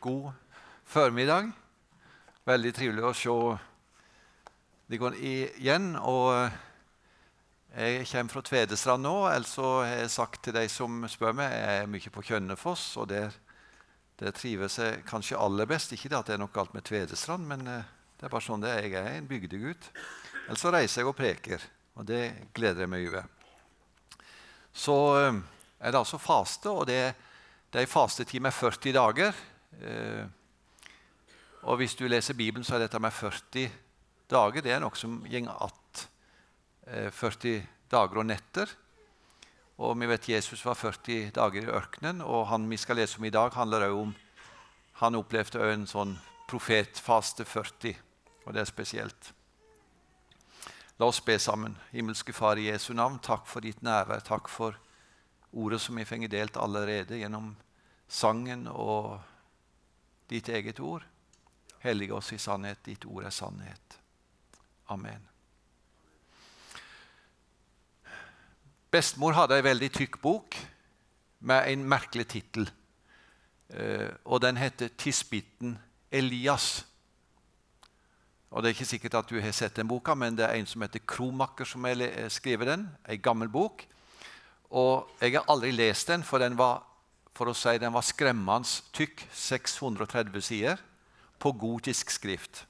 God formiddag. Veldig trivelig å se dere igjen. Og jeg kommer fra Tvedestrand nå. Altså har jeg sagt til de som spør meg, jeg er mye på Kjønnefoss, og der, der trives jeg kanskje aller best. Ikke det at det er noe galt med Tvedestrand, men eh, det er bare sånn det er. Jeg er en bygdegutt. Ellers så reiser jeg og preker, og det gleder jeg meg over. Så eh, er det altså faste, og det, det er en med 40 dager. Eh, og hvis du leser Bibelen, så er dette med 40 dager det er noe som går att 40 eh, dager og netter. Og vi vet Jesus var 40 dager i ørkenen, og han vi skal lese om i dag, handler også om Han opplevde en sånn profetfaste 40, og det er spesielt. La oss be sammen. Himmelske Far i Jesu navn, takk for ditt nærvær. Takk for ordet som vi fenger delt allerede gjennom sangen og ditt eget ord. Hellige oss i sannhet. Ditt ord er sannhet. Amen. Bestemor hadde ei veldig tykk bok med en merkelig tittel. Eh, og den heter 'Tisbiten Elias'. Og Det er ikke sikkert at du har sett den boka, men det er en som heter Kromaker som har skrevet den. Ei gammel bok. Og Jeg har aldri lest den, for den var for å si den var skremmende tykk, 630 sider, på gotisk skrift.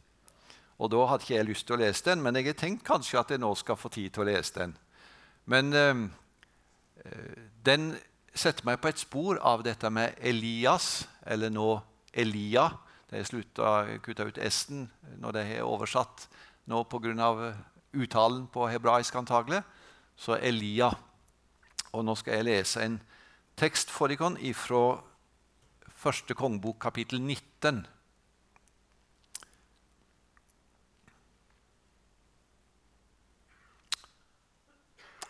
Og Da hadde ikke jeg lyst til å lese den, men jeg har tenkt kanskje at jeg nå skal få tid til å lese den. Men øh, den setter meg på et spor av dette med Elias, eller nå Elia. De har kutta ut S-en når de har oversatt nå pga. uttalen på hebraisk antagelig. Så Elia. Og nå skal jeg lese en tekst for dere fra første kongebok, kapittel 19.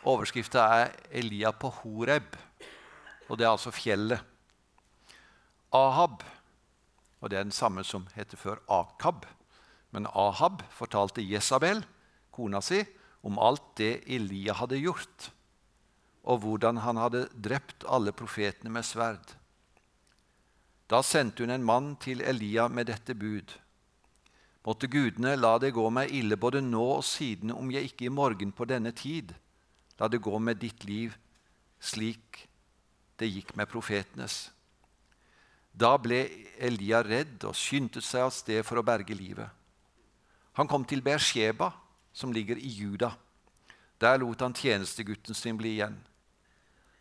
Overskrifta er 'Elia på Horeb', og det er altså fjellet. Ahab, og det er den samme som heter før Akab, men Ahab fortalte Jesabel, kona si, om alt det Elia hadde gjort, og hvordan han hadde drept alle profetene med sverd. Da sendte hun en mann til Elia med dette bud. Måtte gudene la det gå meg ille både nå og siden om jeg ikke i morgen på denne tid La det gå med ditt liv slik det gikk med profetenes. Da ble Elia redd og skyndte seg av sted for å berge livet. Han kom til Beersheba, som ligger i Juda. Der lot han tjenestegutten sin bli igjen.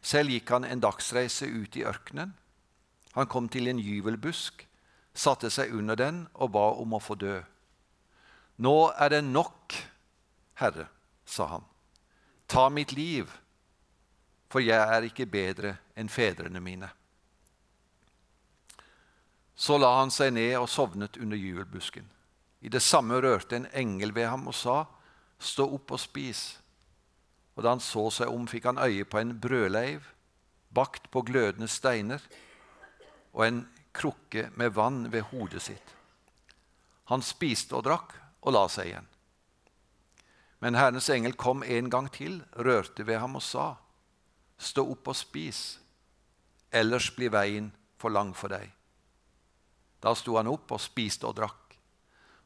Selv gikk han en dagsreise ut i ørkenen. Han kom til en gyvelbusk, satte seg under den og ba om å få dø. Nå er det nok, Herre, sa han. Ta mitt liv, for jeg er ikke bedre enn fedrene mine. Så la han seg ned og sovnet under gyvelbusken. I det samme rørte en engel ved ham og sa, Stå opp og spis. Og da han så seg om, fikk han øye på en brødleiv bakt på glødende steiner og en krukke med vann ved hodet sitt. Han spiste og drakk og la seg igjen. Men Herrens engel kom en gang til, rørte ved ham og sa, Stå opp og spis, ellers blir veien for lang for deg. Da sto han opp og spiste og drakk,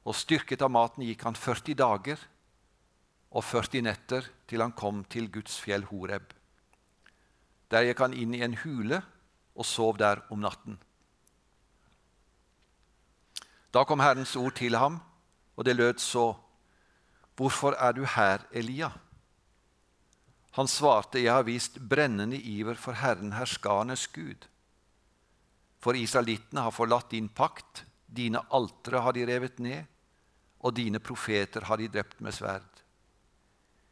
og styrket av maten gikk han 40 dager og 40 netter til han kom til Guds fjell Horeb. Der gikk han inn i en hule og sov der om natten. Da kom Herrens ord til ham, og det lød så:" 'Hvorfor er du her, Elia?' Han svarte, 'Jeg har vist brennende iver for Herren herskarenes Gud.' For israelittene har forlatt din pakt, dine altere har de revet ned, og dine profeter har de drept med sverd.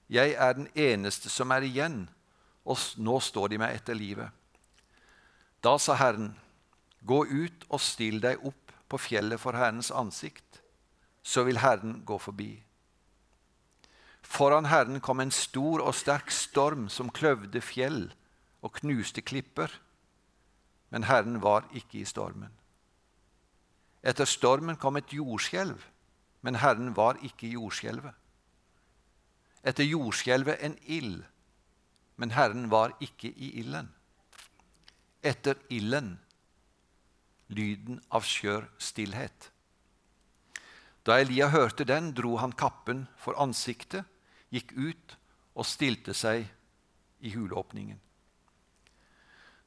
Jeg er den eneste som er igjen, og nå står de meg etter livet. Da sa Herren, gå ut og still deg opp på fjellet for Herrens ansikt, så vil Herren gå forbi. Foran Herren kom en stor og sterk storm som kløvde fjell og knuste klipper. Men Herren var ikke i stormen. Etter stormen kom et jordskjelv, men Herren var ikke i jordskjelvet. Etter jordskjelvet en ild, men Herren var ikke i ilden. Etter ilden lyden av skjør stillhet. Da Elia hørte den, dro han kappen for ansiktet, gikk ut og stilte seg i hulåpningen.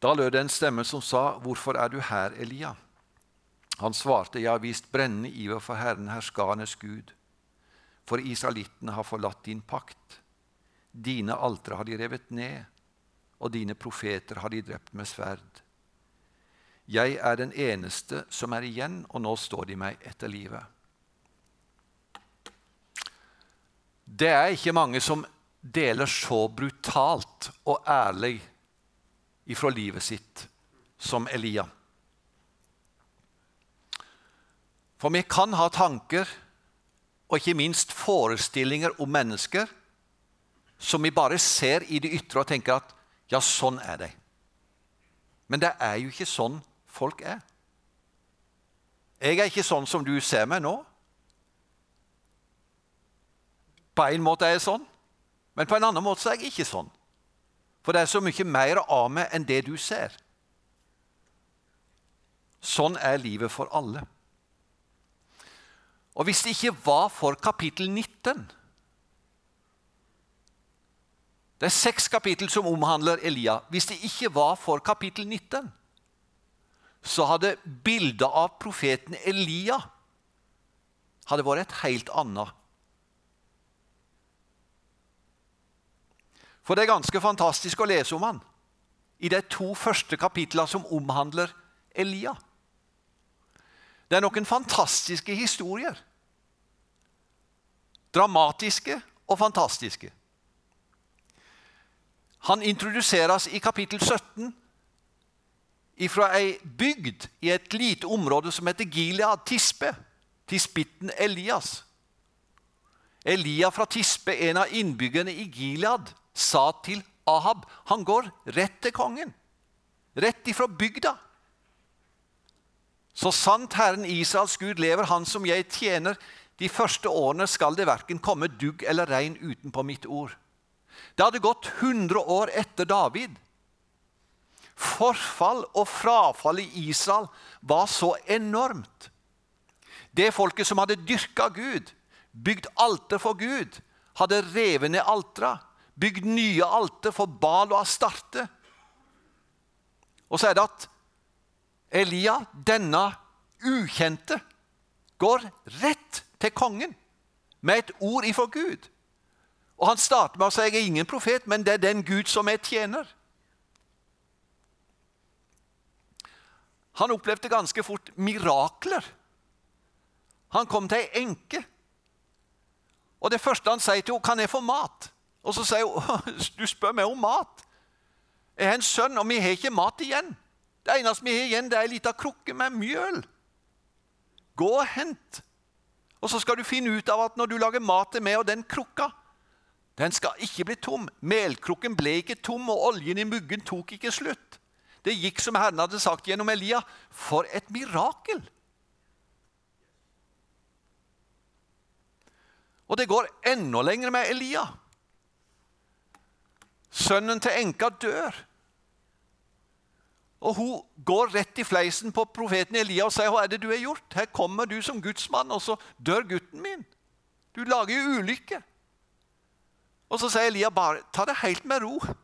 Da lød det en stemme som sa, 'Hvorfor er du her, Elia?' Han svarte, 'Jeg har vist brennende iver for Herren herskarenes Gud.' For israelittene har forlatt din pakt. Dine altre har de revet ned, og dine profeter har de drept med sverd. Jeg er den eneste som er igjen, og nå står de meg etter livet. Det er ikke mange som deler så brutalt og ærlig ifra livet sitt som Elia. For vi kan ha tanker og ikke minst forestillinger om mennesker som vi bare ser i det ytre og tenker at ja, sånn er de. Men det er jo ikke sånn folk er. Jeg er ikke sånn som du ser meg nå. På en måte er jeg sånn, men på en annen måte er jeg ikke sånn. For det er så mye mer av meg enn det du ser. Sånn er livet for alle. Og hvis det ikke var for kapittel 19 Det er seks kapittel som omhandler Elia. Hvis det ikke var for kapittel 19, så hadde bildet av profeten Elia hadde vært et helt annet. For det er ganske fantastisk å lese om han i de to første kapitlene som omhandler Elia. Det er noen fantastiske historier. Dramatiske og fantastiske. Han introduseres i kapittel 17 fra ei bygd i et lite område som heter Gilead, Tispe. Tispitten Elias. Elia fra Tispe, en av innbyggerne i Gilead, sa til Ahab Han går rett til kongen. Rett ifra bygda. Så sant Herren Israels Gud lever, Han som jeg tjener, de første årene skal det verken komme dugg eller regn utenpå mitt ord. Det hadde gått 100 år etter David. Forfall og frafall i Israel var så enormt. Det folket som hadde dyrka Gud, bygd alter for Gud, hadde revet ned altera bygd nye alter for Bal og Astarte. Og så er det at Elia, denne ukjente, går rett til kongen med et ord ifra Gud. Og Han starter med å si jeg er ingen profet, men det er den Gud som jeg tjener. Han opplevde ganske fort mirakler. Han kom til ei enke. Og det første han sier til henne, 'Kan jeg få mat?' Og så sier hun du spør meg om mat. Jeg har en sønn, og vi har ikke mat igjen. Det eneste vi har igjen, det er ei lita krukke med mjøl. Gå og hent. Og så skal du finne ut av at når du lager mat til meg og den krukka, den skal ikke bli tom. Melkrukken ble ikke tom, og oljen i muggen tok ikke slutt. Det gikk som Herren hadde sagt gjennom Elia. For et mirakel! Og det går enda lenger med Elia. Sønnen til enka dør. Og Hun går rett i fleisen på profeten Elia og sier, 'Hva er det du har gjort?' 'Her kommer du som gudsmann, og så dør gutten min.' 'Du lager jo ulykke.' Og Så sier Elia bare, 'Ta det helt med ro.'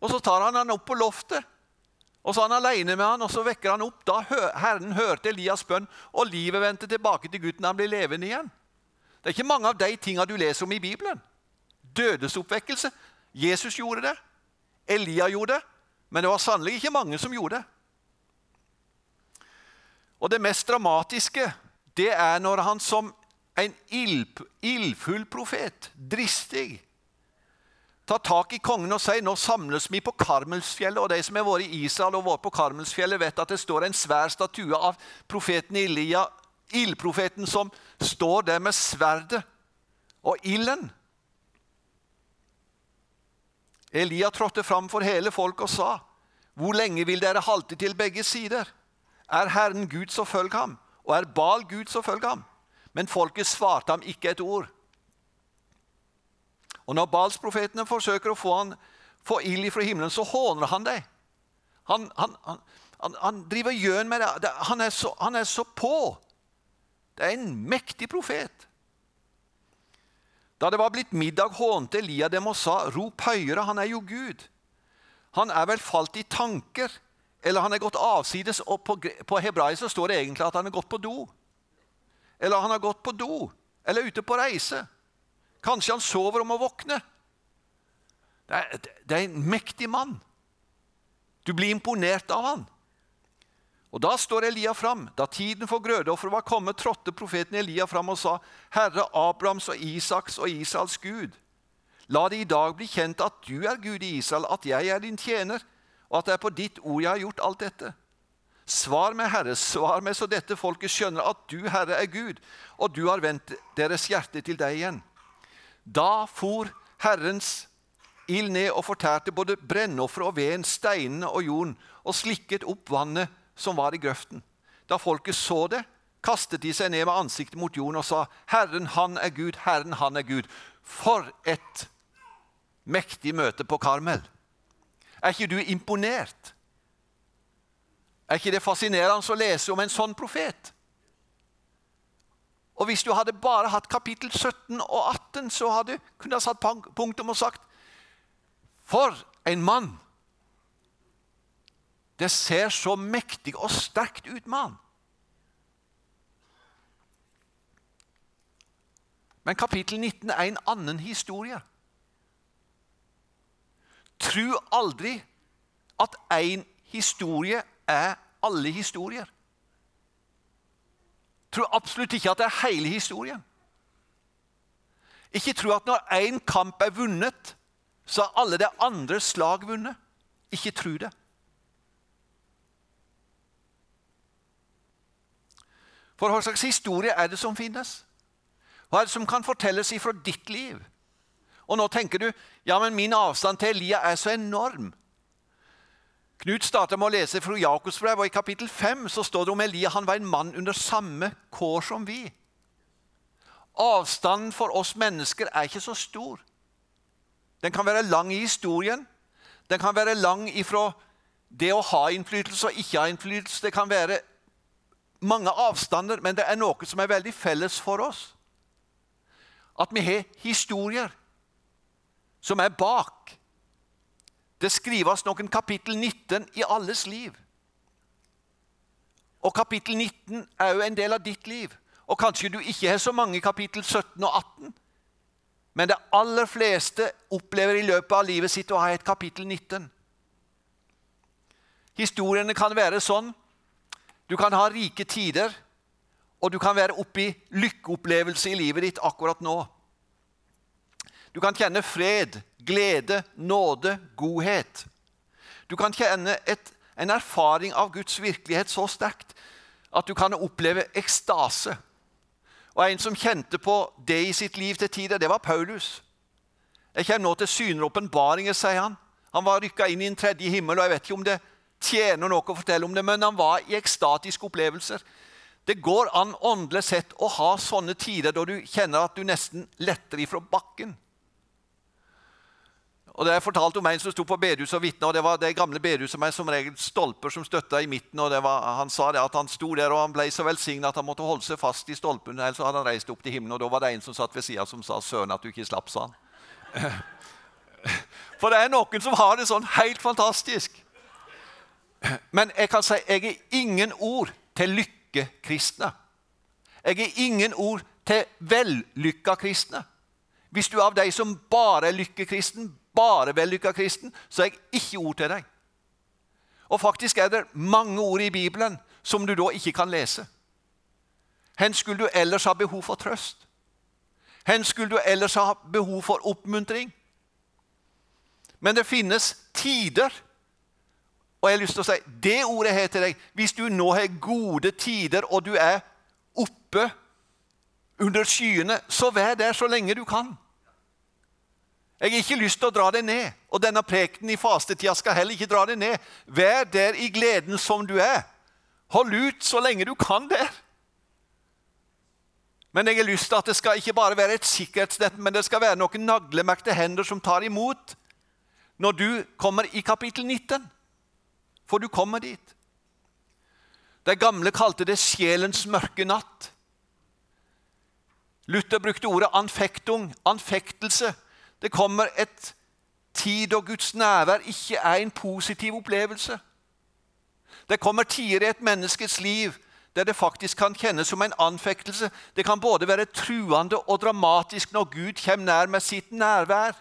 Og Så tar han han opp på loftet, og så er han alene med han, og så vekker han opp. Da Herren hørte Elias bønn, og livet vendte tilbake til gutten. Han blir levende igjen. Det er ikke mange av de tingene du leser om i Bibelen. Dødesoppvekkelse. Jesus gjorde det. Elia gjorde det. Men det var sannelig ikke mange som gjorde det. Og det mest dramatiske det er når han som en ildfull profet, dristig, tar tak i kongen og sier nå samles vi på Karmelsfjellet. Og de som har vært i Israel og vært på Karmelsfjellet, vet at det står en svær statue av profeten Elia, ildprofeten, som står der med sverdet og ilden. Elia trådte fram for hele folket og sa, 'Hvor lenge vil dere halte til begge sider?' Er Herren Gud, så følg ham, og er Bal Gud, så følg ham. Men folket svarte ham ikke et ord. Og Når Balsprofetene forsøker å få, han, få ild fra himmelen, så håner han deg. Han, han, han, Han, driver gjøn med det. Han er, så, han er så på. Det er en mektig profet. Da det var blitt middag, hånte Elia dem og sa, rop høyere, han er jo Gud. Han er vel falt i tanker, eller han er gått avsides, og på, på hebraisk står det egentlig at han er gått på do. Eller han har gått på do, eller ute på reise. Kanskje han sover om å våkne. Det er, det er en mektig mann. Du blir imponert av han. Og Da står Elia fram. Da tiden for grødeoffer var kommet, trådte profeten Elia fram og sa, Herre Abrahams og Isaks og Israels Gud, la det i dag bli kjent at du er Gud i Israel, at jeg er din tjener, og at det er på ditt ord jeg har gjort alt dette. Svar meg, Herre, svar meg, så dette folket skjønner at du, Herre, er Gud, og du har vendt deres hjerte til deg igjen. Da for Herrens ild ned og fortærte både brennofferet og veden, steinene og jorden, og slikket opp vannet som var i grøften. Da folket så det, kastet de seg ned med ansiktet mot jorden og sa, 'Herren, han er Gud, Herren, han er Gud.' For et mektig møte på Karmel. Er ikke du imponert? Er ikke det fascinerende å lese om en sånn profet? Og Hvis du hadde bare hatt kapittel 17 og 18, så hadde du kunnet satt punktum og sagt For en mann! Det ser så mektig og sterkt ut med han. Men kapittel 19 er en annen historie. Tro aldri at én historie er alle historier. Tro absolutt ikke at det er hele historien. Ikke tro at når én kamp er vunnet, så er alle de andre slag vunnet. Ikke tro det. For hva slags historie er det som finnes? Hva er det som kan fortelles ifra ditt liv? Og nå tenker du ja, men min avstand til Elia er så enorm. Knut starter med å lese fra Jakobs brev, og i kapittel 5 så står det om Elia han var en mann under samme kår som vi. Avstanden for oss mennesker er ikke så stor. Den kan være lang i historien. Den kan være lang ifra det å ha innflytelse og ikke ha innflytelse. Det kan være mange avstander, men det er noe som er veldig felles for oss. At vi har historier som er bak. Det skrives noen kapittel 19 i alles liv. Og kapittel 19 er jo en del av ditt liv. Og kanskje du ikke har så mange kapittel 17 og 18. Men det aller fleste opplever i løpet av livet sitt å ha et kapittel 19. Historiene kan være sånn du kan ha rike tider, og du kan være oppe i lykkeopplevelse i livet ditt akkurat nå. Du kan kjenne fred, glede, nåde, godhet. Du kan kjenne et, en erfaring av Guds virkelighet så sterkt at du kan oppleve ekstase. Og En som kjente på det i sitt liv til tider, det var Paulus. Jeg kommer nå til syner og åpenbaringer, sier han. Han var rykka inn i en tredje himmel, og jeg vet ikke om det tjener noe å fortelle om det, men han var i ekstatiske opplevelser. Det går an åndelig sett å ha sånne tider da du kjenner at du nesten letter ifra bakken. Og det er fortalt om En som sto på bedehuset og vitna. Det var det gamle bedehuset med som regel stolper som støtta i midten. og var, Han sa det at han sto der og han ble så velsigna at han måtte holde seg fast i stolpen. Ellers hadde han reist opp til himmelen, og da var det en som satt ved sida som sa 'Søren, at du ikke slapp', sa han. For det er noen som har det sånn helt fantastisk. Men jeg kan si jeg er ingen ord til lykkekristne. Jeg er ingen ord til vellykka kristne. Hvis du er av de som bare er lykkekristen, bare vellykka kristen, så er jeg ikke ord til deg. Og faktisk er det mange ord i Bibelen som du da ikke kan lese. Hen skulle du ellers ha behov for trøst? Hen skulle du ellers ha behov for oppmuntring? Men det finnes tider og jeg har lyst til å si det ordet her til deg. Hvis du nå har gode tider, og du er oppe under skyene, så vær der så lenge du kan. Jeg har ikke lyst til å dra deg ned, og denne prekenen i fastetida skal heller ikke dra deg ned. Vær der i gleden som du er. Hold ut så lenge du kan der. Men jeg har lyst til at det skal ikke bare være et sikkerhetsnett, men det skal være noen naglemerkte hender som tar imot når du kommer i kapittel 19. For du kommer dit. De gamle kalte det sjelens mørke natt. Luther brukte ordet anfektung, anfektelse. Det kommer et tid da Guds nærvær ikke er en positiv opplevelse. Det kommer tider i et menneskes liv der det faktisk kan kjennes som en anfektelse. Det kan både være truende og dramatisk når Gud kommer nær med sitt nærvær.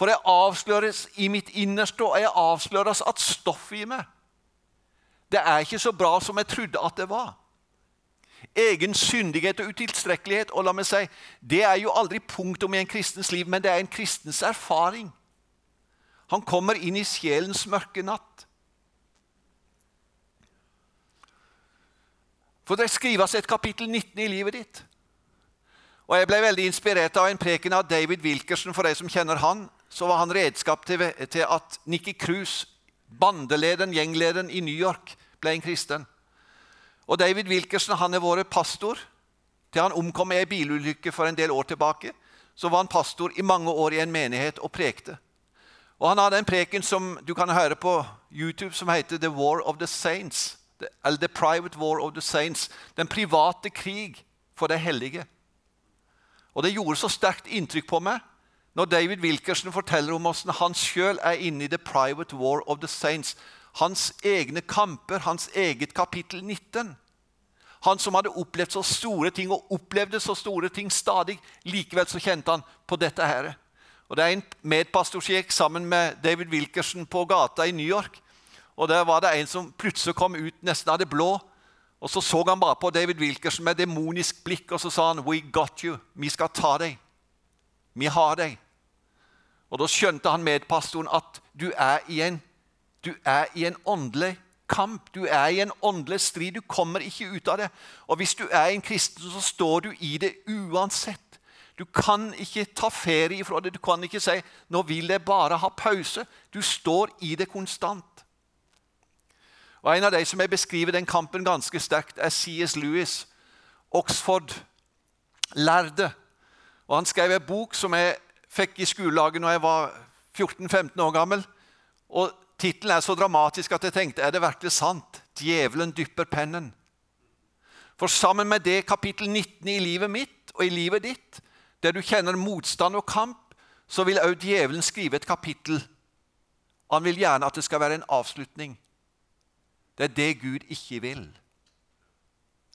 For jeg avsløres i mitt innerste, og jeg avsløres at stoffet i meg Det er ikke så bra som jeg trodde at det var. Egen syndighet og utilstrekkelighet og la meg si, det er jo aldri punktum i en kristens liv, men det er en kristens erfaring. Han kommer inn i sjelens mørke natt. For det skrives et kapittel 19 i livet ditt. Og Jeg ble veldig inspirert av en preken av David Wilkerson. For de som kjenner han, så var han redskap til, til at Nikki Cruise, bandelederen, gjenglederen i New York, ble en kristen. Og David Wilkerson han er vår pastor. Til han omkom i ei bilulykke for en del år tilbake, så var han pastor i mange år i en menighet og prekte. Og Han hadde en preken som du kan høre på YouTube, som heter 'The War of the Saints' eller The Private War of the Saints, den private krig for de hellige. Og Det gjorde så sterkt inntrykk på meg når David Wilkerson forteller om hvordan han sjøl er inne i The Private War of the Saints. Hans egne kamper, hans eget kapittel 19. Han som hadde opplevd så store ting og opplevde så store ting stadig. Likevel så kjente han på dette her. Og Det er en medpastor som gikk sammen med David Wilkerson på gata i New York. Og Der var det en som plutselig kom ut nesten av det blå. Og Så så han bare på David Wilkerson med demonisk blikk og så sa han, We got you. Vi skal ta deg. Vi har deg. Og Da skjønte han medpastoren at du er i en, du er i en åndelig kamp. Du er i en åndelig strid. Du kommer ikke ut av det. Og hvis du er en kristen, så står du i det uansett. Du kan ikke ta ferie ifra det. Du kan ikke si 'nå vil jeg bare ha pause'. Du står i det konstant. Og En av de som jeg beskriver den kampen ganske sterkt, er C.S. Lewis, Oxford-lærde. Og Han skrev en bok som jeg fikk i skolelaget når jeg var 14-15 år gammel. Og Tittelen er så dramatisk at jeg tenkte er det virkelig sant? 'Djevelen dypper pennen'. For sammen med det kapittel 19 i livet mitt og i livet ditt, der du kjenner motstand og kamp, så vil òg djevelen skrive et kapittel. Han vil gjerne at det skal være en avslutning. Det er det Gud ikke vil.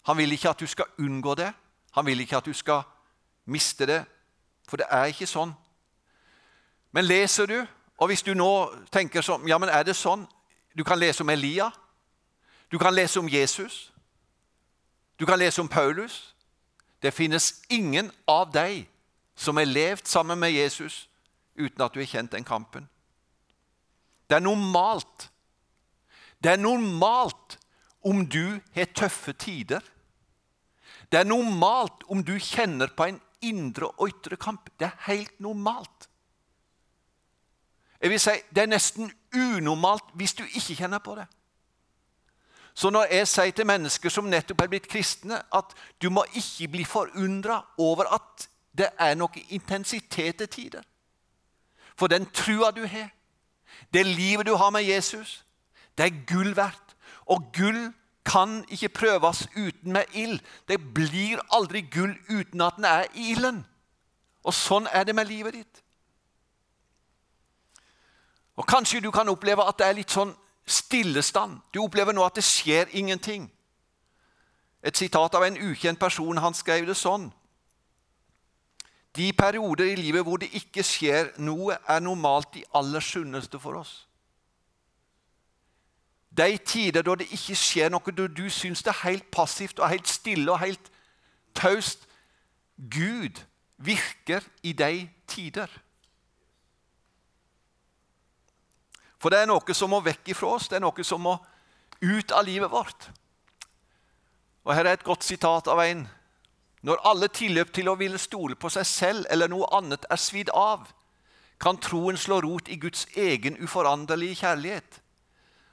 Han vil ikke at du skal unngå det. Han vil ikke at du skal miste det. For det er ikke sånn. Men leser du, og hvis du nå tenker sånn Ja, men er det sånn? Du kan lese om Elia. Du kan lese om Jesus. Du kan lese om Paulus. Det finnes ingen av deg som har levd sammen med Jesus uten at du har kjent den kampen. Det er normalt det er normalt om du har tøffe tider. Det er normalt om du kjenner på en indre og ytre kamp. Det er helt normalt. Jeg vil si, Det er nesten unormalt hvis du ikke kjenner på det. Så når jeg sier til mennesker som nettopp er blitt kristne, at du må ikke bli forundra over at det er noe intensitet til tider For den trua du har, det livet du har med Jesus, det er gull verdt. Og gull kan ikke prøves uten med ild. Det blir aldri gull uten at den er i ilden. Og sånn er det med livet ditt. Og Kanskje du kan oppleve at det er litt sånn stillestand. Du opplever nå at det skjer ingenting. Et sitat av en ukjent person. Han skrev det sånn. De perioder i livet hvor det ikke skjer noe, er normalt de aller sunneste for oss. De tider da det ikke skjer noe, da du syns det er helt passivt og helt stille og helt taust. Gud virker i de tider. For det er noe som må vekk ifra oss, det er noe som må ut av livet vårt. Og Her er et godt sitat av en. Når alle tilløp til å ville stole på seg selv eller noe annet er svidd av, kan troen slå rot i Guds egen uforanderlige kjærlighet.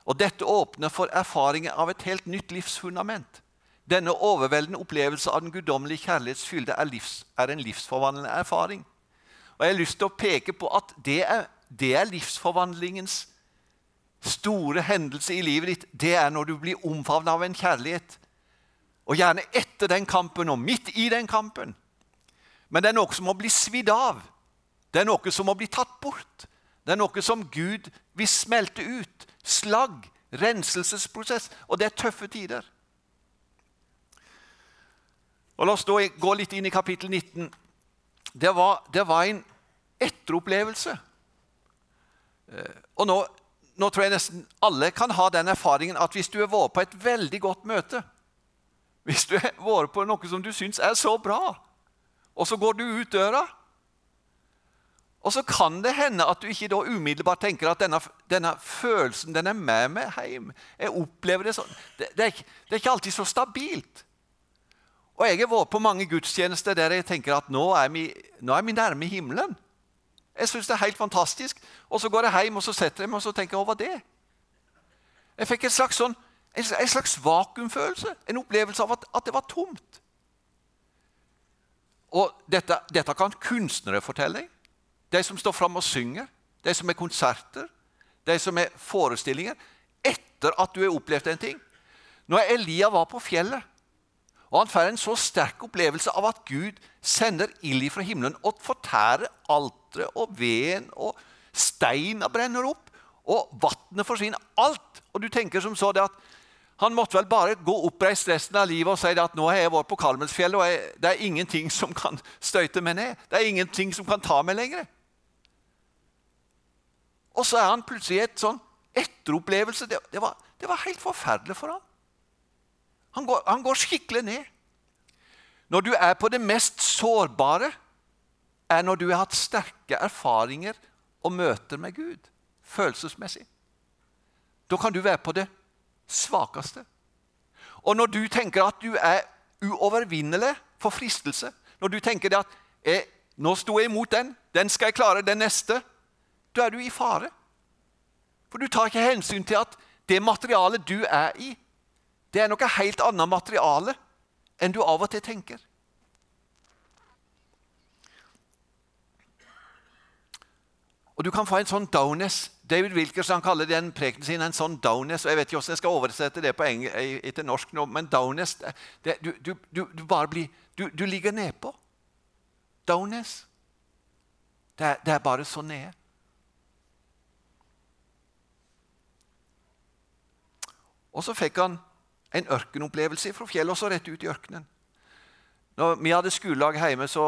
Og Dette åpner for erfaringer av et helt nytt livsfundament. Denne overveldende opplevelse av den guddommelige kjærlighetsfylde er, livs, er en livsforvandlende erfaring. Og Jeg har lyst til å peke på at det er, det er livsforvandlingens store hendelse i livet ditt, det er når du blir omfavnet av en kjærlighet. Og gjerne etter den kampen og midt i den kampen. Men det er noe som må bli svidd av. Det er noe som må bli tatt bort. Det er noe som Gud vil smelte ut. Slagg, renselsesprosess. Og det er tøffe tider. Og La oss da gå litt inn i kapittel 19. Det var, det var en etteropplevelse. Eh, og nå, nå, tror jeg nesten alle kan ha den erfaringen at hvis du har vært på et veldig godt møte Hvis du har vært på noe som du syns er så bra, og så går du ut døra og så kan det hende at du ikke da umiddelbart tenker at denne, denne følelsen den er med meg hjem. Jeg opplever Det sånn. Det, det, er ikke, det, er ikke, alltid så stabilt. Og Jeg har vært på mange gudstjenester der jeg tenker at nå er vi, nå er vi nærme himmelen. Jeg syns det er helt fantastisk. Og så går jeg hjem og så setter jeg meg og så tenker jeg, var det? Jeg fikk en slags, sånn, en slags vakuumfølelse. En opplevelse av at, at det var tomt. Og dette, dette kan kunstnere fortelle deg. De som står fram og synger, de som er konserter, de som er forestillinger. Etter at du har opplevd en ting. Når Elia var på fjellet, og han får en så sterk opplevelse av at Gud sender ild fra himmelen og fortærer alteret og veden og steina brenner opp, og vannet forsvinner. Alt. Og du tenker som så det at han måtte vel bare gå oppreist resten av livet og si at nå har jeg vært på Karmelsfjellet, og jeg, det er ingenting som kan støyte meg ned. Det er ingenting som kan ta meg lenger. Og så er han plutselig i et sånn etteropplevelse. Det, det, var, det, var, helt forferdelig for ham. Han går, han går skikkelig ned. Når du er på det mest sårbare, er når du har hatt sterke erfaringer og møter med Gud følelsesmessig. Da kan du være på det svakeste. Og når du tenker at du er uovervinnelig for fristelse, når du tenker at jeg, 'Nå sto jeg imot den. Den skal jeg klare, den neste.' Da er du i fare. For du tar ikke hensyn til at det materialet du er i, det er noe helt annet materiale enn du av og til tenker. Og Du kan få en sånn downess. David Wilkerson kaller den prekenen sin en sånn downess. og Jeg vet ikke hvordan jeg skal oversette det engelsk, til norsk nå, men downess det, du, du, du, du, bare blir Du, du ligger nedpå. Downess. Det det er bare så nede. Og så fikk han en ørkenopplevelse fra fjellet og så rett ut i ørkenen. Når vi hadde skolelag hjemme, så,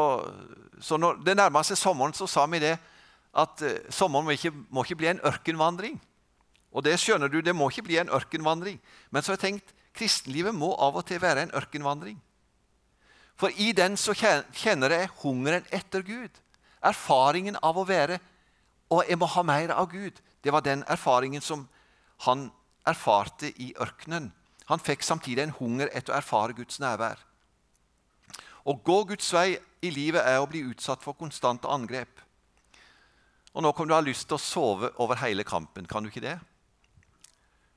så når det nærma seg sommeren, så sa vi det at uh, sommeren må ikke, må ikke, bli en ørkenvandring. Og det skjønner du, det må ikke bli en ørkenvandring. Men så har jeg tenkt kristenlivet må av og til være en ørkenvandring. For i den så kjenner jeg hungeren etter Gud. Erfaringen av å være Og jeg må ha mer av Gud. Det var den erfaringen som han erfarte i ørkenen. Han fikk samtidig en hunger etter å erfare Guds nærvær. Å gå Guds vei i livet er å bli utsatt for konstante angrep. Og Nå kan du ha lyst til å sove over hele kampen. Kan du ikke det?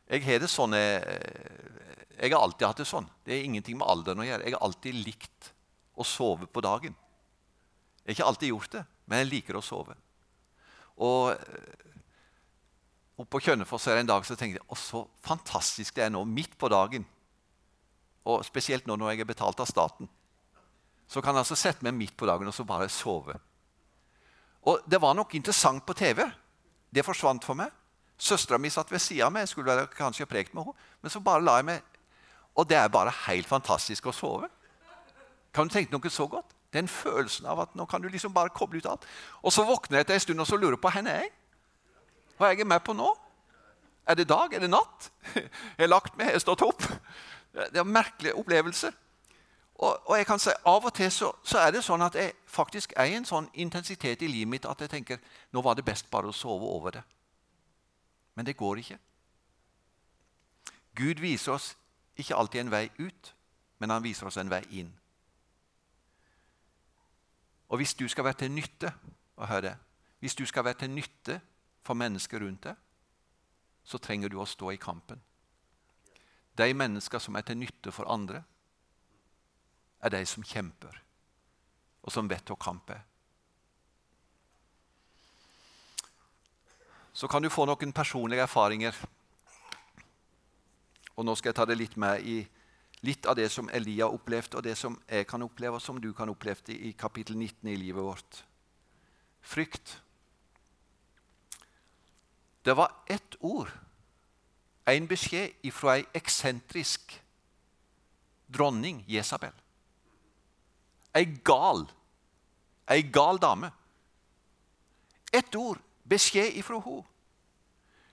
Jeg har det sånn, jeg, har alltid hatt det sånn. Det er ingenting med alderen å gjøre. Jeg har alltid likt å sove på dagen. Jeg har ikke alltid gjort det, men jeg liker å sove. Og oppe på Kjønnefoss en dag så tenkte jeg så fantastisk det er nå, midt på dagen. Og Spesielt nå når jeg er betalt av staten. Så kan jeg altså sette meg midt på dagen og så bare sove. Og Det var nok interessant på TV. Det forsvant for meg. Søstera mi satt ved sida av meg. Jeg skulle kanskje ha prekt med henne, men så bare la jeg meg Og det er bare helt fantastisk å sove. Kan du tenke noe så godt? Den følelsen av at nå kan du liksom bare koble ut alt. Og så våkner jeg etter en stund og så lurer på hvor jeg er. Hva er jeg med på nå? Er det dag? Er det natt? Jeg har lagt meg, jeg har stått opp. Det er en merkelig opplevelse. Og, og, jeg kan si, Av og til så, så, er det sånn at jeg faktisk er i en sånn intensitet i livet mitt at jeg tenker nå var det best bare å sove over det. Men det går ikke. Gud viser oss ikke alltid en vei ut, men han viser oss en vei inn. Og hvis du skal være til nytte og hør det, hvis du skal være til nytte for mennesker rundt deg, så trenger du å stå i kampen. De mennesker som er til nytte for andre, er de som kjemper, og som vet hva kamp er. så kan du få noen personlige erfaringer. Og nå skal jeg ta det litt med i litt av det som Elia opplevde, og det som jeg kan oppleve, og som du kan oppleve i kapittel 19 i livet vårt. Frykt. Det var ett ord, en beskjed fra ei eksentrisk dronning, Jesabel. Ei gal, ei gal dame. Ett ord, beskjed ifra henne,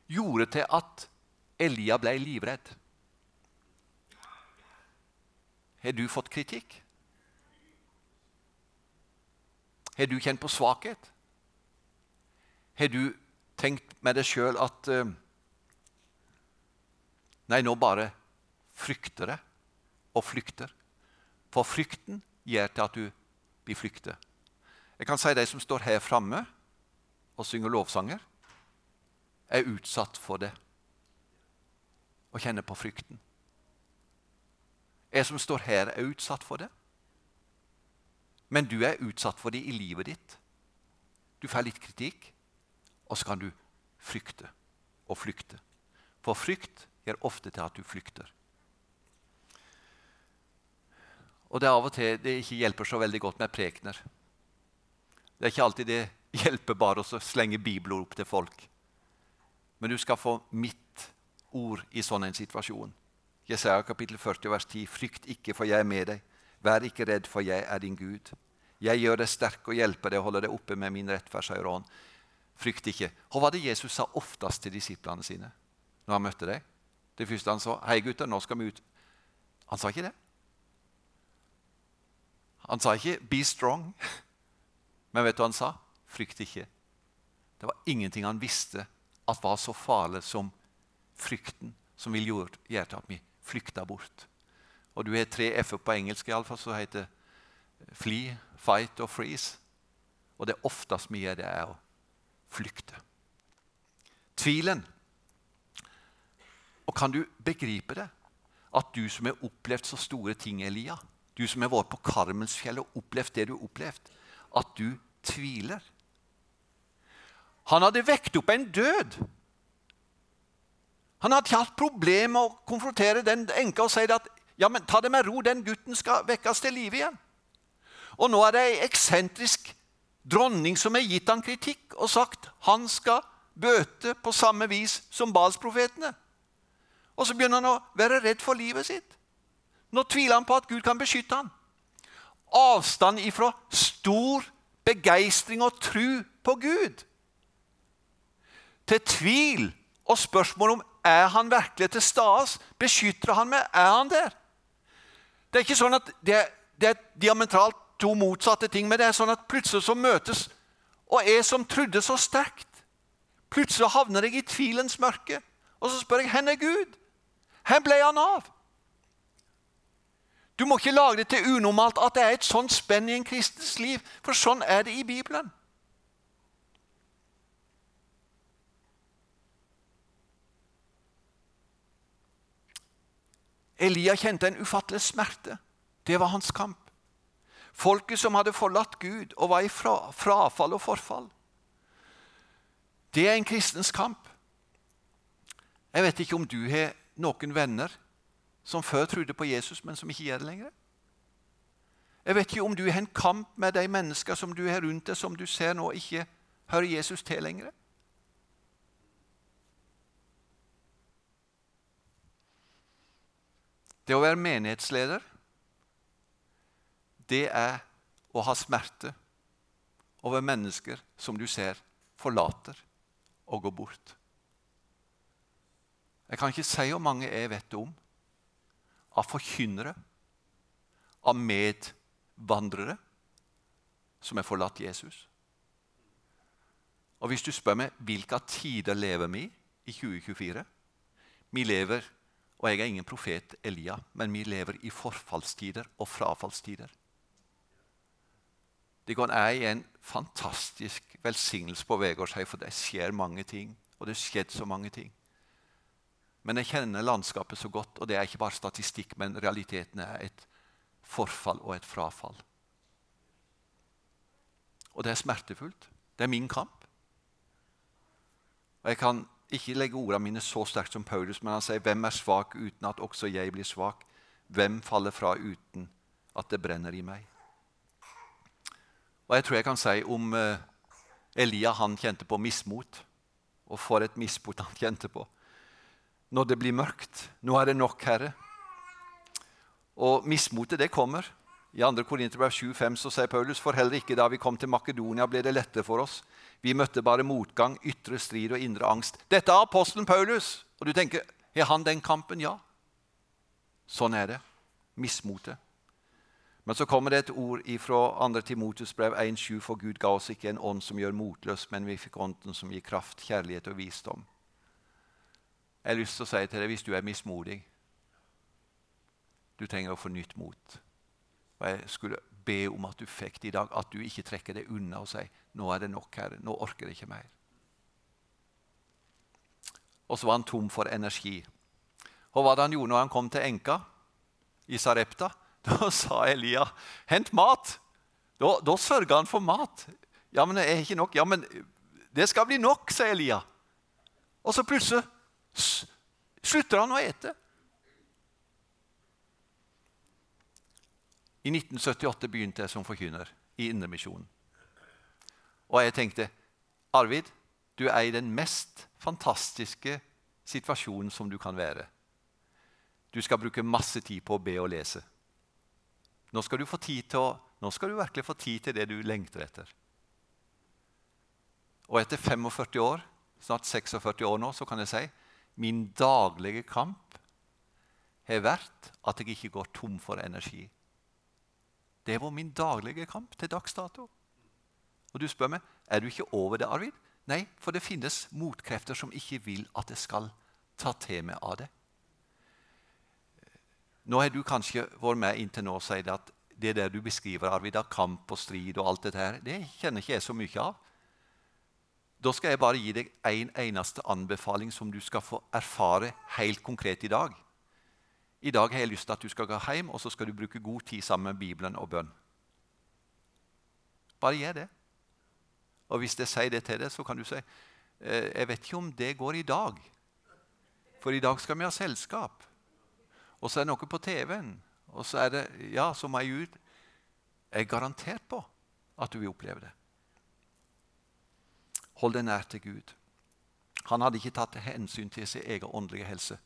gjorde til at Elia ble livredd. Har du fått kritikk? Har du kjent på svakhet? Har du tenkt med deg sjøl at uh, Nei, nå bare frykter jeg og flykter. For frykten gjør til at du blir flykter. Jeg kan si de som står her framme og synger lovsanger, er utsatt for det og kjenner på frykten. Jeg som står her, er utsatt for det. Men du er utsatt for det i livet ditt. Du får litt kritikk, og så kan du frykte og flykte. For frykt gjør ofte til at du flykter. Og det er av og til det ikke hjelper så veldig godt med prekener. Det er ikke alltid det hjelper bare å slenge bibler opp til folk. Men du skal få mitt ord i sånn en situasjon. Jesaja kapittel 40, vers 10.: Frykt ikke, for jeg er med deg. Vær ikke redd, for jeg er din Gud. Jeg gjør deg sterk og hjelper deg og holder deg oppe med min rettferdsøyre Frykt ikke. Hva var det Jesus sa oftest til disiplene sine når han møtte dem? Det første han sa, 'Hei, gutter, nå skal vi ut.' Han sa ikke det. Han sa ikke 'be strong', men vet du hva han sa? Frykt ikke. Det var ingenting han visste at var så farlig som frykten, som ville gjøre at vi flykta bort. Og du har tre f-er på engelsk iallfall, som heter fly, fight og freeze. Og det oftest vi gjør, det er å flykte. Tvilen. Og kan du begripe det? At du som har opplevd så store ting, Elia, du som har vært på Karmelsfjellet og opplevd det du har opplevd, at du tviler. Han hadde vekt opp en død. Han hadde ikke hatt problemer med å konfrontere den enka og si at ja, men ta det med ro, den gutten skal vekkes til live igjen. Og nå er det ei eksentrisk dronning som har gitt han kritikk og sagt han skal bøte på samme vis som Balsprofetene. Og så begynner han å være redd for livet sitt. Nå tviler han på at Gud kan beskytte ham. Avstand ifra stor begeistring og tru på Gud til tvil og spørsmål om er han virkelig til stede. Beskytter han meg? Er han der? Det er ikke sånn at det er, det er diametralt to motsatte ting, men det er sånn at plutselig så møtes Og jeg som trodde så sterkt, plutselig havner jeg i tvilens mørke. Og så spør jeg hvor er Gud? Hvor ble han av? Du må ikke lage det til unormalt at det er et sånt spenn i en kristens liv, for sånn er det i Bibelen. Elia kjente en ufattelig smerte. Det var hans kamp. Folket som hadde forlatt Gud og var i fra, frafall og forfall. Det er en kristens kamp. Jeg vet ikke om du har noen venner som før trodde på Jesus, men som ikke gjør det lenger? Jeg vet ikke om du har en kamp med de mennesker som du har rundt deg, som du ser nå ikke hører Jesus til lenger? Det å være menighetsleder, det er å ha smerte over mennesker som du ser forlater og går bort. Jeg kan ikke si hvor mange jeg vet om av forkynnere, av medvandrere som har forlatt Jesus. Og Hvis du spør meg hvilke tider lever vi i 2024 Vi lever, og jeg er ingen profet Elia, men vi lever i forfallstider og frafallstider. Det er en fantastisk velsignelse på Vegårshei, for det skjer mange ting. Og det har skjedd så mange ting. Men jeg kjenner landskapet så godt, og det er ikke bare statistikk, men realiteten er et forfall og et frafall. Og det er smertefullt. Det er min kamp. Og Jeg kan ikke legge ordene mine så sterkt som Paulus, men han sier, 'Hvem er svak uten at også jeg blir svak?' 'Hvem faller fra uten at det brenner i meg?' Og Jeg tror jeg kan si om eh, Elia han kjente på mismot. Og for et mismot han kjente på. Når det blir mørkt. Nå er det nok, Herre. Og mismotet, det kommer. I 2. Korinterbrev 7,5 så sier Paulus for heller ikke da vi kom til Makedonia, ble det lettere for oss. Vi møtte bare motgang, ytre strid og indre angst. Dette er apostelen Paulus! Og du tenker, har han den kampen? Ja. Sånn er det. Mismotet. Men så kommer det et ord fra 2. Timotus brev 1,7.: For Gud ga oss ikke en ånd som gjør motløs, men vi fikk ånden som gir kraft, kjærlighet og visdom. Jeg har lyst til å si til deg hvis du er mismodig Du trenger å få nytt mot. Og Jeg skulle be om at du fikk det i dag, at du ikke trekker det unna og sier nå er det nok, Herre. Nå orker jeg ikke mer. Og så var han tom for energi. Og hva var det han gjorde når han kom til enka i Sarepta? Da sa Elia, 'Hent mat.' Da, da sørga han for mat. 'Ja, men det er ikke nok.' 'Ja, men det skal bli nok', sa Elia. Og så plutselig slutter han å ete. I 1978 begynte jeg som forkynner i Indremisjonen. Og jeg tenkte Arvid, du er i den mest fantastiske situasjonen som du kan være. Du skal bruke masse tid på å be og lese. Nå skal du, få tid til å, nå skal du virkelig få tid til det du lengter etter. Og etter 45 år, snart 46 år nå, så kan jeg si min daglige kamp har vært at jeg ikke går tom for energi. Det var min daglige kamp til dags dato. Og du spør meg er du ikke over det, Arvid. Nei, for det finnes motkrefter som ikke vil at jeg skal ta til meg av det. Nå har du kanskje vært med inntil nå og sagt at det der du beskriver, Arvid, av kamp og strid og alt dette her, det kjenner ikke jeg så mye av. Da skal jeg bare gi deg en eneste anbefaling som du skal få erfare helt konkret i dag. I dag har jeg lyst til at du skal gå hjem og så skal du bruke god tid sammen med Bibelen og bønn. Bare gjør det. Og hvis jeg sier det til deg, så kan du si eh, jeg vet ikke om det går i dag. For i dag skal vi ha selskap. Og så er det noe på TV-en. Og så er det Ja, så må jeg ut. Jeg er garantert på at du vil oppleve det. Hold deg nær til Gud. Han hadde ikke tatt hensyn til sin egen åndelige helse.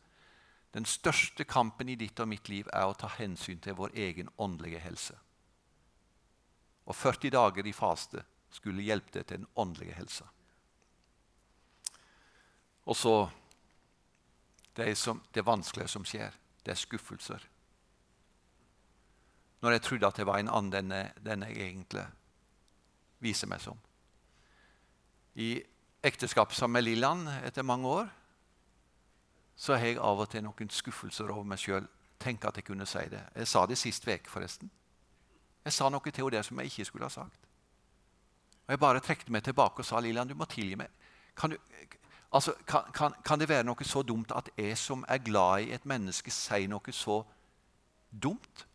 Den største kampen i ditt og mitt liv er å ta hensyn til vår egen åndelige helse. Og 40 dager i faste skulle hjelpe deg til den åndelige helsa. Og så det, som, det vanskelige som skjer, det er skuffelser. Når jeg trodde at det var en annen enn jeg egentlig viser meg som. I ekteskap sammen med Lilland etter mange år så har jeg av og til noen skuffelser over meg sjøl. Tenk at jeg kunne si det. Jeg sa det sist uke, forresten. Jeg sa noe til henne som jeg ikke skulle ha sagt. Og Jeg bare trekte meg tilbake og sa Lillian, du må tilgi meg. Kan, du, altså, kan, kan, kan, det være noe så dumt at jeg som er glad i et menneske, sier noe så dumt?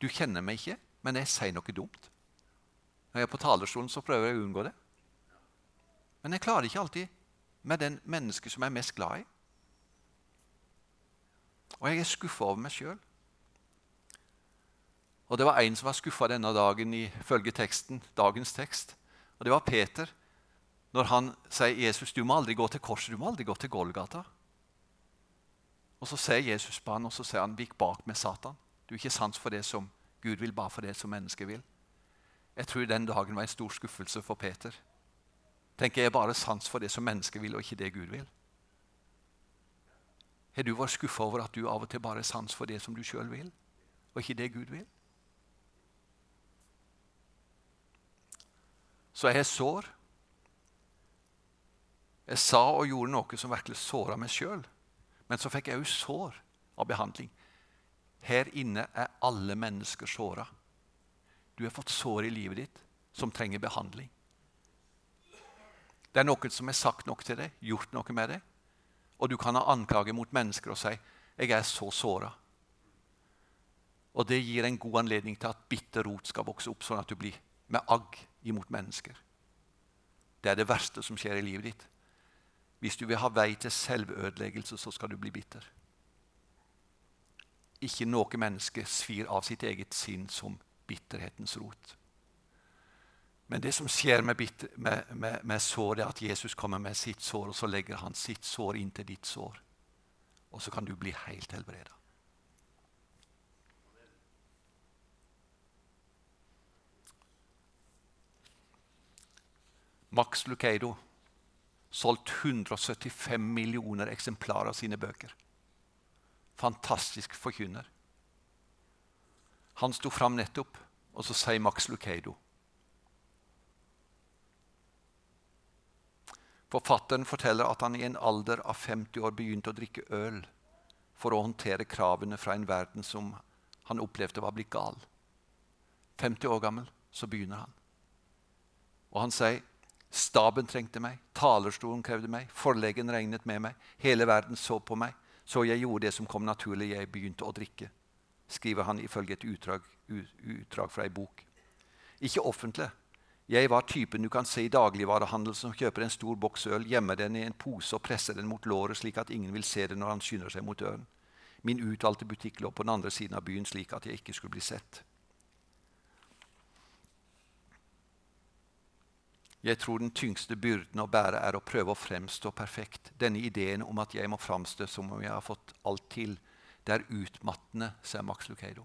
Du kjenner meg ikke, men jeg sier noe dumt. Når jeg er på talerstolen, så prøver jeg å unngå det. Men jeg klarer ikke alltid med den mennesket som jeg er mest glad i. Og jeg er skuffa over meg sjøl. Og det var en som var skuffa denne dagen ifølge teksten, dagens tekst. Og det var Peter. Når han sier Jesus, du må aldri gå til korset, du må aldri gå til Golgata. Og Så ser Jesus på han, og så sier han, vik bak med Satan. Du er ikke sans for det som Gud vil, bare for det som mennesket vil. Jeg tror den dagen var en stor skuffelse for Peter tenker jeg bare sans for det som mennesket vil, og ikke det Gud vil. Har du vært skuffa over at du av og til bare er sans for det som du sjøl vil, og ikke det Gud vil? Så jeg har sår. Jeg sa og gjorde noe som virkelig såra meg sjøl. Men så fikk jeg òg sår av behandling. Her inne er alle mennesker såra. Du har fått sår i livet ditt som trenger behandling. Det er noen som har sagt noe til deg, gjort noe med deg. Og du kan ha anklager mot mennesker og si 'Jeg er så såra'. Og det gir en god anledning til at bitter rot skal vokse opp, sånn at du blir med agg imot mennesker. Det er det verste som skjer i livet ditt. Hvis du vil ha vei til selvødeleggelse, så skal du bli bitter. Ikke noe menneske svir av sitt eget sinn som bitterhetens rot. Men det som skjer med, bitter, med, med, med sår, er at Jesus kommer med sitt sår, og så legger han sitt sår inntil ditt sår. Og så kan du bli helt helbreda. Max Lucado solgt 175 millioner eksemplarer av sine bøker. Fantastisk forkynner. Han sto fram nettopp, og så sier Max Lucado Forfatteren forteller at han i en alder av 50 år begynte å drikke øl for å håndtere kravene fra en verden som han opplevde var blitt gal. 50 år gammel så begynner han. Og han sier staben trengte meg, talerstolen krevde meg, forleggen regnet med meg, hele verden så på meg, så jeg gjorde det som kom naturlig, jeg begynte å drikke, skriver han ifølge et utdrag, utdrag fra ei bok. Ikke offentlig, jeg var typen du kan se i dagligvarehandel som kjøper en stor boks øl, gjemmer den i en pose og presser den mot låret slik at ingen vil se det når han skynder seg mot døren. Min utvalgte butikk lå på den andre siden av byen slik at jeg ikke skulle bli sett. Jeg tror den tyngste byrden å bære er å prøve å fremstå perfekt. Denne ideen om at jeg må framstå som om jeg har fått alt til, det er utmattende, sier Max Lucado.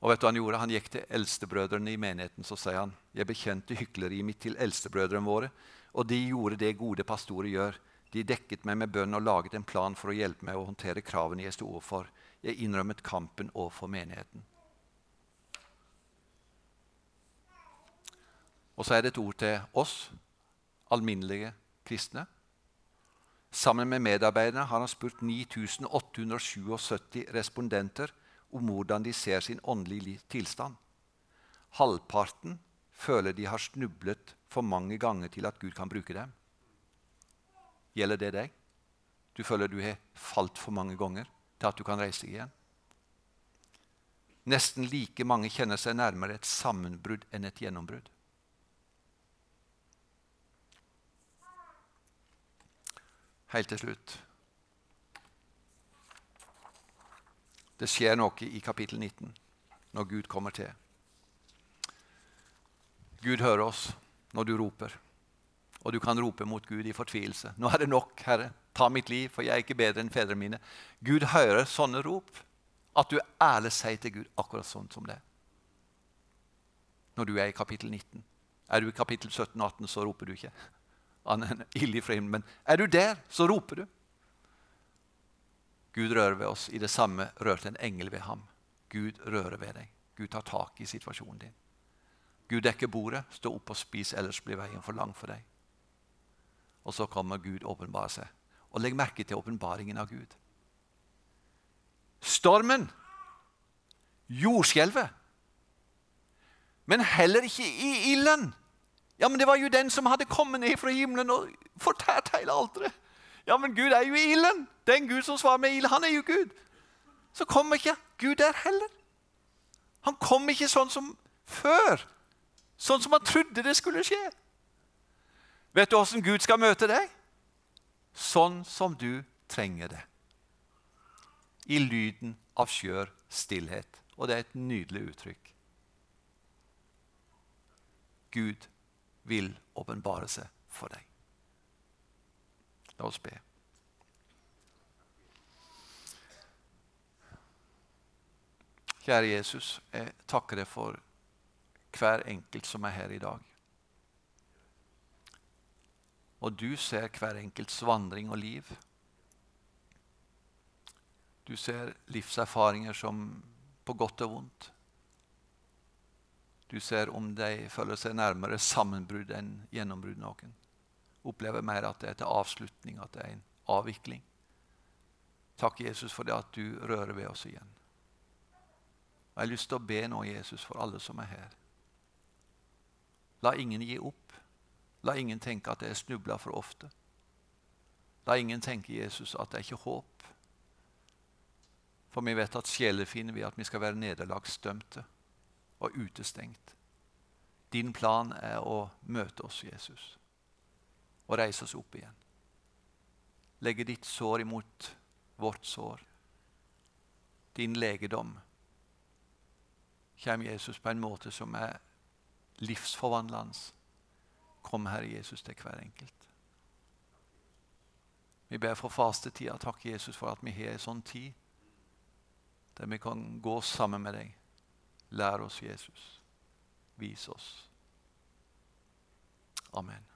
Og vet du hva Han gjorde? Han gikk til eldstebrødrene i menigheten så sier han, jeg bekjente hykleriet mitt til eldstebrødrene våre, og de gjorde det gode pastorer gjør. De dekket meg med bønn og laget en plan for å hjelpe meg å håndtere kravene jeg sto overfor. Jeg innrømmet kampen overfor menigheten. Og så er det et ord til oss, alminnelige kristne. Sammen med medarbeiderne har han spurt 9877 respondenter om hvordan de ser sin åndelige tilstand. Halvparten føler de har snublet for mange ganger til at Gud kan bruke dem. Gjelder det deg? Du føler du har falt for mange ganger til at du kan reise igjen? Nesten like mange kjenner seg nærmere et sammenbrudd enn et gjennombrudd. Helt til slutt Det skjer noe i kapittel 19 når Gud kommer til. Gud hører oss når du roper, og du kan rope mot Gud i fortvilelse. 'Nå er det nok, Herre. Ta mitt liv, for jeg er ikke bedre enn fedrene mine.' Gud hører sånne rop. At du ærlig sier til Gud akkurat sånn som det. Når du er i kapittel 19. Er du i kapittel 17 og 18, så roper du ikke. Ild i Men er du der, så roper du. Gud rører ved oss. I det samme rørte en engel ved ham. Gud rører ved deg. Gud tar tak i situasjonen din. Gud dekker bordet. Stå opp og spis, ellers blir veien for lang for deg. Og så kommer Gud åpenbare seg. Og legg merke til åpenbaringen av Gud. Stormen, jordskjelvet, men heller ikke i ilden. Ja, men Det var jo den som hadde kommet ned fra himmelen og fortært hele alteret. Ja, men Gud er jo i ilden. Den Gud som svarer med ild, han er jo Gud. Så kommer ikke Gud der heller. Han kom ikke sånn som før. Sånn som han trodde det skulle skje. Vet du åssen Gud skal møte deg? Sånn som du trenger det. I lyden av skjør stillhet. Og det er et nydelig uttrykk. Gud vil åpenbare seg for deg. La oss be. Kjære Jesus, jeg takker deg for hver enkelt som er her i dag. Og du ser hver enkelts vandring og liv. Du ser livserfaringer som på godt og vondt. Du ser om de føler seg nærmere sammenbrudd enn gjennombrudd noen opplever mer at det er til avslutning, at det er en avvikling. Takk, Jesus, for det at du rører ved oss igjen. Jeg har lyst til å be nå, Jesus, for alle som er her. La ingen gi opp. La ingen tenke at det er snubla for ofte. La ingen tenke, Jesus, at det er ikke håp. For vi vet at sjeler finner vi at vi skal være nederlagsdømte. Og utestengt. Din plan er å møte oss, Jesus, og reise oss opp igjen. Legge ditt sår imot vårt sår. Din legedom. Kjem Jesus på en måte som er livsforvandlende. Kom, Herre Jesus, til hver enkelt. Vi ber for fastetida. Takk, Jesus, for at vi har en sånn tid der vi kan gå sammen med deg. Lær oss, Jesus. Vis oss. Amen.